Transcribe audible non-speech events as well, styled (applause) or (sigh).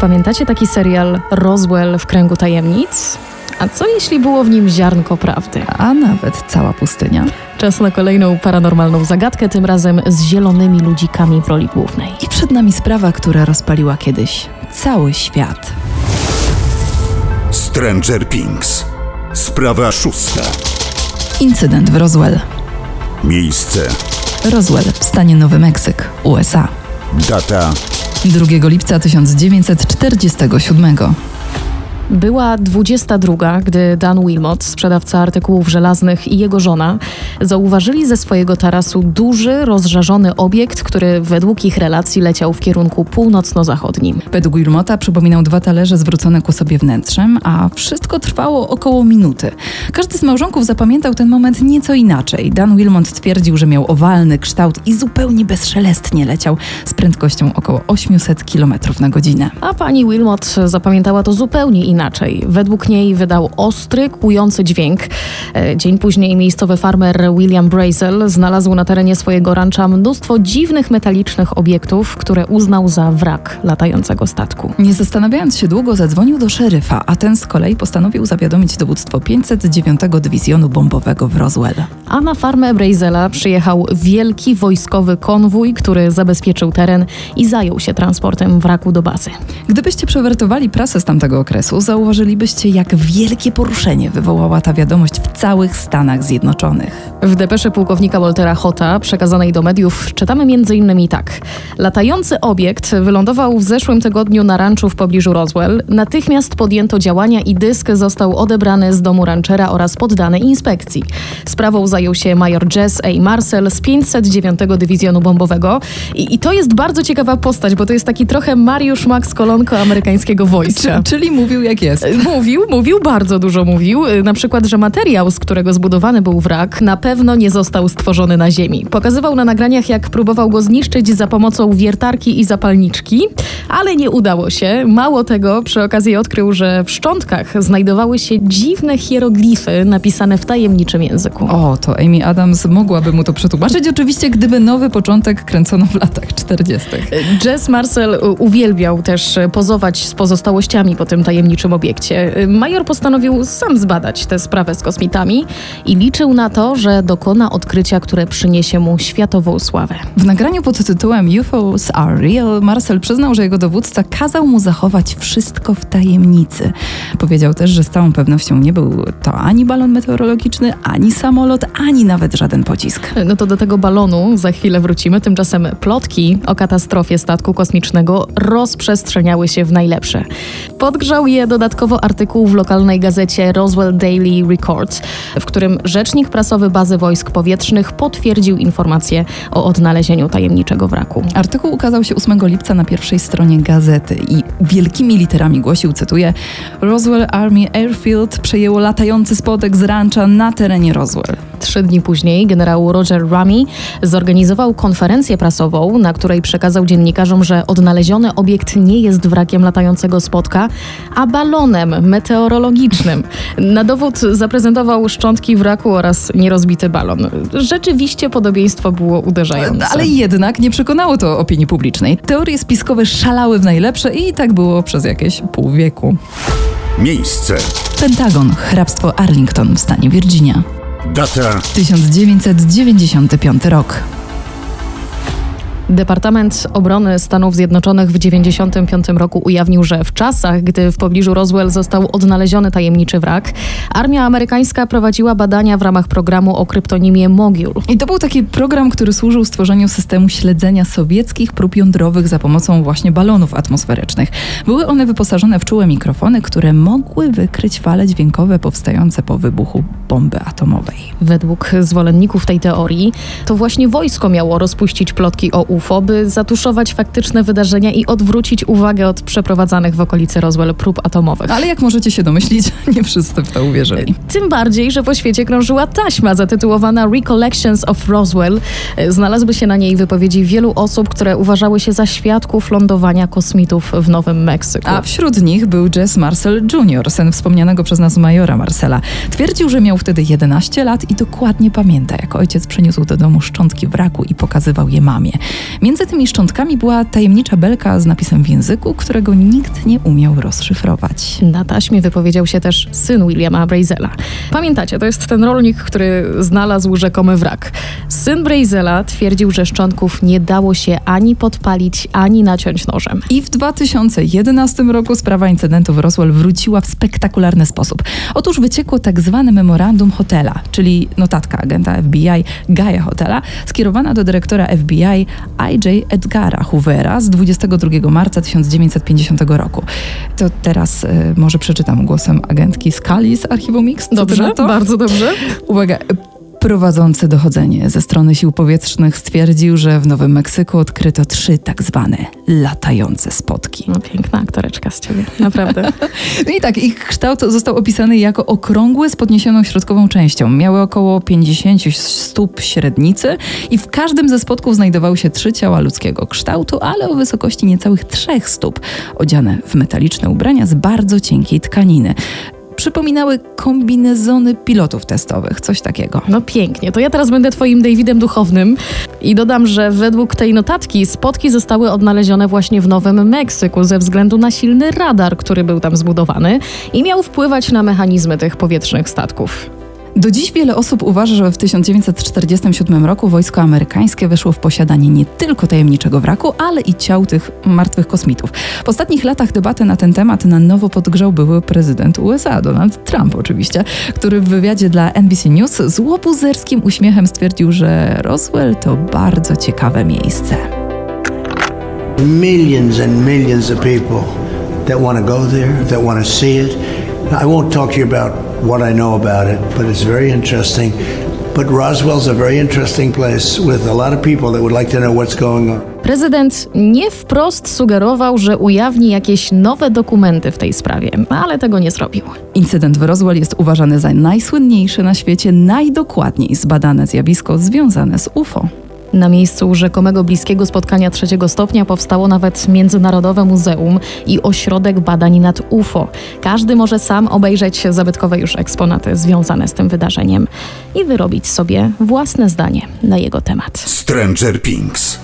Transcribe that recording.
Pamiętacie taki serial Roswell w kręgu tajemnic? A co jeśli było w nim ziarnko prawdy? A nawet cała pustynia. Czas na kolejną paranormalną zagadkę, tym razem z zielonymi ludzikami w roli głównej. I przed nami sprawa, która rozpaliła kiedyś cały świat. Stranger Things. Sprawa szósta. Incydent w Roswell. Miejsce. Roswell w stanie Nowy Meksyk, USA. Data. 2 lipca 1947. Była 22, gdy Dan Wilmot, sprzedawca artykułów żelaznych i jego żona zauważyli ze swojego tarasu duży, rozżarzony obiekt, który według ich relacji leciał w kierunku północno-zachodnim. Według Wilmota przypominał dwa talerze zwrócone ku sobie wnętrzem, a wszystko trwało około minuty. Każdy z małżonków zapamiętał ten moment nieco inaczej. Dan Wilmot twierdził, że miał owalny kształt i zupełnie bezszelestnie leciał z prędkością około 800 km na godzinę. A pani Wilmot zapamiętała to zupełnie inaczej. Według niej wydał ostry, kłujący dźwięk. E, Dzień później miejscowy farmer William Brazel znalazł na terenie swojego rancza mnóstwo dziwnych metalicznych obiektów, które uznał za wrak latającego statku. Nie zastanawiając się długo, zadzwonił do szeryfa, a ten z kolei postanowił zawiadomić dowództwo 509 Dywizjonu Bombowego w Roswell. A na farmę Brazela przyjechał wielki wojskowy konwój, który zabezpieczył teren i zajął się transportem wraku do bazy. Gdybyście przewertowali prasę z tamtego okresu, zauważylibyście, jak wielkie poruszenie wywołała ta wiadomość w całych Stanach Zjednoczonych. W depesze pułkownika Waltera Hota, przekazanej do mediów, czytamy m.in. tak. Latający obiekt wylądował w zeszłym tygodniu na ranczu w pobliżu Roswell. Natychmiast podjęto działania i dysk został odebrany z domu ranchera oraz poddany inspekcji. Sprawą zajął się major Jess A. Marcel z 509 Dywizjonu Bombowego. I, I to jest bardzo ciekawa postać, bo to jest taki trochę Mariusz Max Kolonko amerykańskiego wojska. Czy, czyli mówił jak jest. Mówił, mówił, bardzo dużo mówił. Y, Na przykład, że materiał, z którego zbudowany był wrak, na pewno nie został stworzony na Ziemi. Pokazywał na nagraniach, jak próbował go zniszczyć za pomocą wiertarki i zapalniczki, ale nie udało się. Mało tego, przy okazji odkrył, że w szczątkach znajdowały się dziwne hieroglify napisane w tajemniczym języku. O, to Amy Adams mogłaby mu to przetłumaczyć, oczywiście, gdyby nowy początek kręcono w latach 40. Jess Marcel y, uwielbiał też pozować z pozostałościami po tym tajemniczym obiekcie. Major postanowił sam zbadać tę sprawę z kosmitami i liczył na to, że dokona odkrycia, które przyniesie mu światową sławę. W nagraniu pod tytułem UFOs are real Marcel przyznał, że jego dowódca kazał mu zachować wszystko w tajemnicy. Powiedział też, że z całą pewnością nie był to ani balon meteorologiczny, ani samolot, ani nawet żaden pocisk. No to do tego balonu za chwilę wrócimy. Tymczasem plotki o katastrofie statku kosmicznego rozprzestrzeniały się w najlepsze. Podgrzał je dodatkowo artykuł w lokalnej gazecie Roswell Daily Records, w którym rzecznik prasowy bazy wojsk powietrznych potwierdził informację o odnalezieniu tajemniczego wraku. Artykuł ukazał się 8 lipca na pierwszej stronie gazety i wielkimi literami głosił, cytuję, Roswell Army Airfield przejęło latający spodek z rancha na terenie Roswell. Trzy dni później generał Roger Ramy zorganizował konferencję prasową, na której przekazał dziennikarzom, że odnaleziony obiekt nie jest wrakiem latającego spotka, a balonem meteorologicznym. Na dowód zaprezentował szczątki wraku oraz nierozbity balon. Rzeczywiście podobieństwo było uderzające. Ale jednak nie przekonało to opinii publicznej. Teorie spiskowe szalały w najlepsze i tak było przez jakieś pół wieku. Miejsce. Pentagon, hrabstwo Arlington w stanie Virginia. Data. 1995 rok. Departament Obrony Stanów Zjednoczonych w 1995 roku ujawnił, że w czasach, gdy w pobliżu Roswell został odnaleziony tajemniczy wrak, armia amerykańska prowadziła badania w ramach programu o kryptonimie Mogul. I to był taki program, który służył stworzeniu systemu śledzenia sowieckich prób jądrowych za pomocą właśnie balonów atmosferycznych. Były one wyposażone w czułe mikrofony, które mogły wykryć fale dźwiękowe powstające po wybuchu bomby atomowej. Według zwolenników tej teorii, to właśnie wojsko miało rozpuścić plotki o UFO, by zatuszować faktyczne wydarzenia i odwrócić uwagę od przeprowadzanych w okolicy Roswell prób atomowych. Ale jak możecie się domyślić, (laughs) nie wszyscy w to uwierzyli. Tym bardziej, że po świecie krążyła taśma zatytułowana Recollections of Roswell. Znalazły się na niej wypowiedzi wielu osób, które uważały się za świadków lądowania kosmitów w Nowym Meksyku. A wśród nich był Jess Marcel Jr., syn wspomnianego przez nas majora Marcela. Twierdził, że miał wtedy 11 lat i dokładnie pamięta, jak ojciec przyniósł do domu szczątki wraku i pokazywał je mamie. Między tymi szczątkami była tajemnicza belka z napisem w języku, którego nikt nie umiał rozszyfrować. Na taśmie wypowiedział się też syn Williama Brazela. Pamiętacie, to jest ten rolnik, który znalazł rzekomy wrak. Syn Brazela twierdził, że szczątków nie dało się ani podpalić, ani naciąć nożem. I w 2011 roku sprawa incydentu w Roswell wróciła w spektakularny sposób. Otóż wyciekło tak zwane memorandum Hotela, czyli notatka agenta FBI Gaia Hotela, skierowana do dyrektora FBI I.J. Edgara Hoovera z 22 marca 1950 roku. To teraz y, może przeczytam głosem agentki Scully z archiwum Mix. Co Dobrze, bardzo dobrze. Uwaga. Prowadzący dochodzenie ze strony sił powietrznych stwierdził, że w Nowym Meksyku odkryto trzy tak zwane latające spotki. No piękna aktoreczka z ciebie, naprawdę. (laughs) No i tak, ich kształt został opisany jako okrągły z podniesioną środkową częścią. Miały około 50 stóp średnicy i w każdym ze spotków znajdowały się trzy ciała ludzkiego kształtu, ale o wysokości niecałych trzech stóp, odziane w metaliczne ubrania z bardzo cienkiej tkaniny. Przypominały kombinezony pilotów testowych, coś takiego. No pięknie. To ja teraz będę twoim Davidem duchownym i dodam, że według tej notatki spotki zostały odnalezione właśnie w Nowym Meksyku ze względu na silny radar, który był tam zbudowany i miał wpływać na mechanizmy tych powietrznych statków. Do dziś wiele osób uważa, że w 1947 roku wojsko amerykańskie weszło w posiadanie nie tylko tajemniczego wraku, ale i ciał tych martwych kosmitów. W ostatnich latach debaty na ten temat na nowo podgrzał były prezydent USA, Donald Trump oczywiście, który w wywiadzie dla NBC News z łobuzerskim uśmiechem stwierdził, że Roswell to bardzo ciekawe miejsce. millions and millions of people that want to go there, that want to see it. I won't talk to you about what I know about it, but it's very interesting. But Roswell's a very interesting place with a lot of people that would like to know what's going on. Prezydent nie wprost sugerował, że ujawni jakieś nowe dokumenty w tej sprawie, ale tego nie zrobił. Incydent w Roswell jest uważany za najsłynniejsze na świecie, najdokładniej zbadane zjawisko związane z UFO. Na miejscu rzekomego bliskiego spotkania trzeciego stopnia powstało nawet Międzynarodowe Muzeum i Ośrodek Badań nad UFO. Każdy może sam obejrzeć zabytkowe już eksponaty związane z tym wydarzeniem i wyrobić sobie własne zdanie na jego temat. Stranger Things.